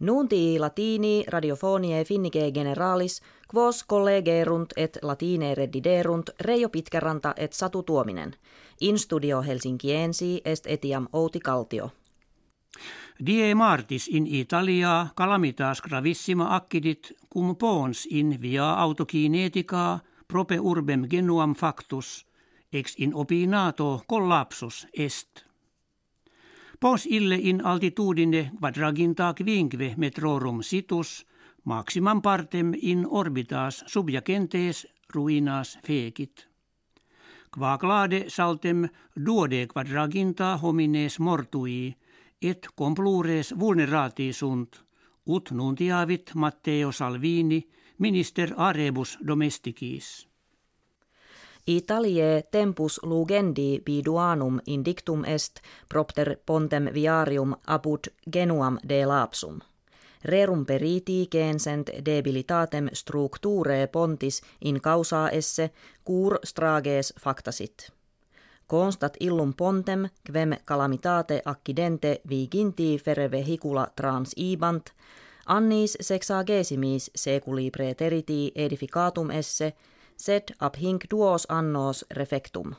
Nunti latini radiofonie finnike generalis, quos collegerunt et latine reddiderunt Reijo Pitkäranta et Satu Tuominen. In studio Helsinkiensi est etiam Outi Kaltio. Die martis in Italia calamitas gravissima accidit cum pons in via autokinetica prope urbem genuam factus, ex in opinato collapsus est. Pos ille in altitudine quadraginta quinque metrorum situs, maximam partem in orbitas subjacentes ruinas fecit. Qua clade saltem duode quadraginta homines mortui, et complures vulnerati sunt, ut nuntiavit Matteo Salvini, minister arebus domesticis. Italie tempus lugendi biduanum indictum est propter pontem viarium apud genuam de lapsum. Rerum periti gensent debilitatem structure pontis in causa esse cur strages factasit. Constat illum pontem quem calamitate accidente viginti fere vehicula trans ibant, annis sexagesimis seculi preteriti edificatum esse, sed ab hinc duos annos refectum.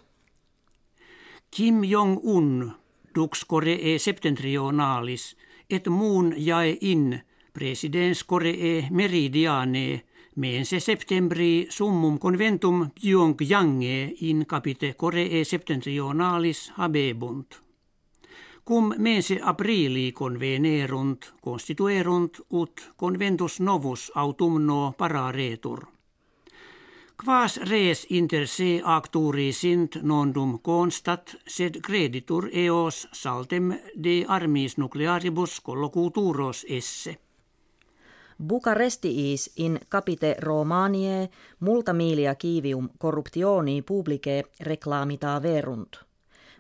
Kim Jong-un dux Koree septentrionalis et muun jae in presidens Koree meridiane mense septembri summum conventum Pyongyange in capite Koree septentrionalis habebunt. Cum mense aprili convenerunt, constituerunt ut conventus novus autumno pararetur. Quas res inter se acturi sint nondum constat, sed creditur eos saltem de armis nuclearibus collocuturos esse. Bucarestiis in capite Romanie multa milia kivium corruptioni publice reclamita verunt.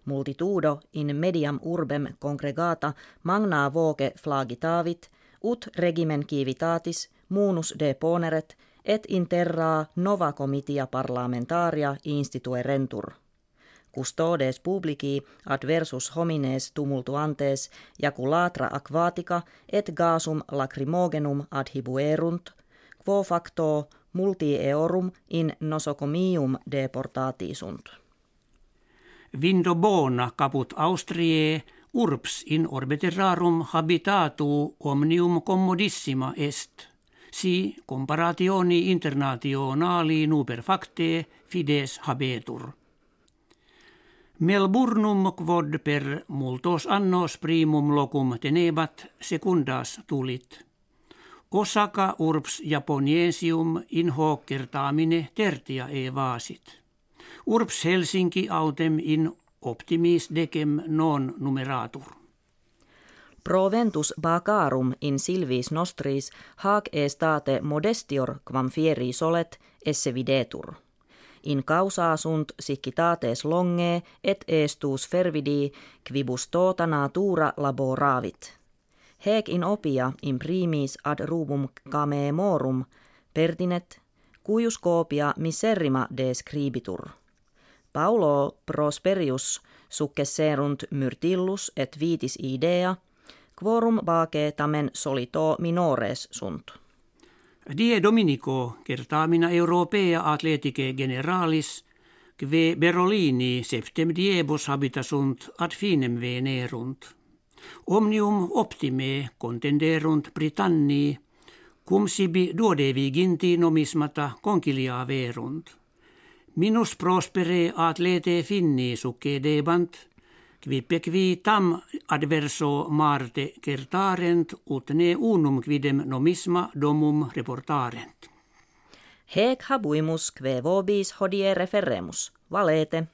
Multitudo in mediam urbem congregata magna voce flagitavit, ut regimen kivitatis, munus deponeret, et in terra nova comitia parlamentaria instituerentur. Custodes publici adversus homines tumultuantes jaculatra aquatica et gasum lacrimogenum adhibuerunt, quo facto multi eorum in nosocomium deportati sunt. Vindo bona caput Austriae urbs in orbiterarum habitatu omnium commodissima est – si comparationi internationali nuper facte fides habetur. Melburnum quod per multos annos primum locum tenebat secundas tulit. Osaka urbs Japoniensium in hoc kertaamine tertia e vasit. Urbs Helsinki autem in optimis decem non numeratur. Proventus bacarum in silvis nostris hac estate modestior quam fieri solet esse videtur. In causa sunt siccitates longe et estus fervidi quibus tota natura laboravit. Hec in opia in primis ad rubum camemorum pertinet, cuius copia miserrima describitur. Paulo Prosperius successerunt myrtillus et vitis idea – Quorum vage tamen solito minores sunt. Die Dominico kertaamina Europea atletike generalis, kve Berolini septem diebus habitasunt ad finem venerunt. Omnium optime contenderunt Britanni, cum sibi duodevi ginti nomismata concilia verunt. Minus prospere atlete finni succedebant, Quippe qui tam adverso marte kertarent ut ne unum quidem nomisma domum reportarent. Hec habuimus kve vobis hodie referemus, valete.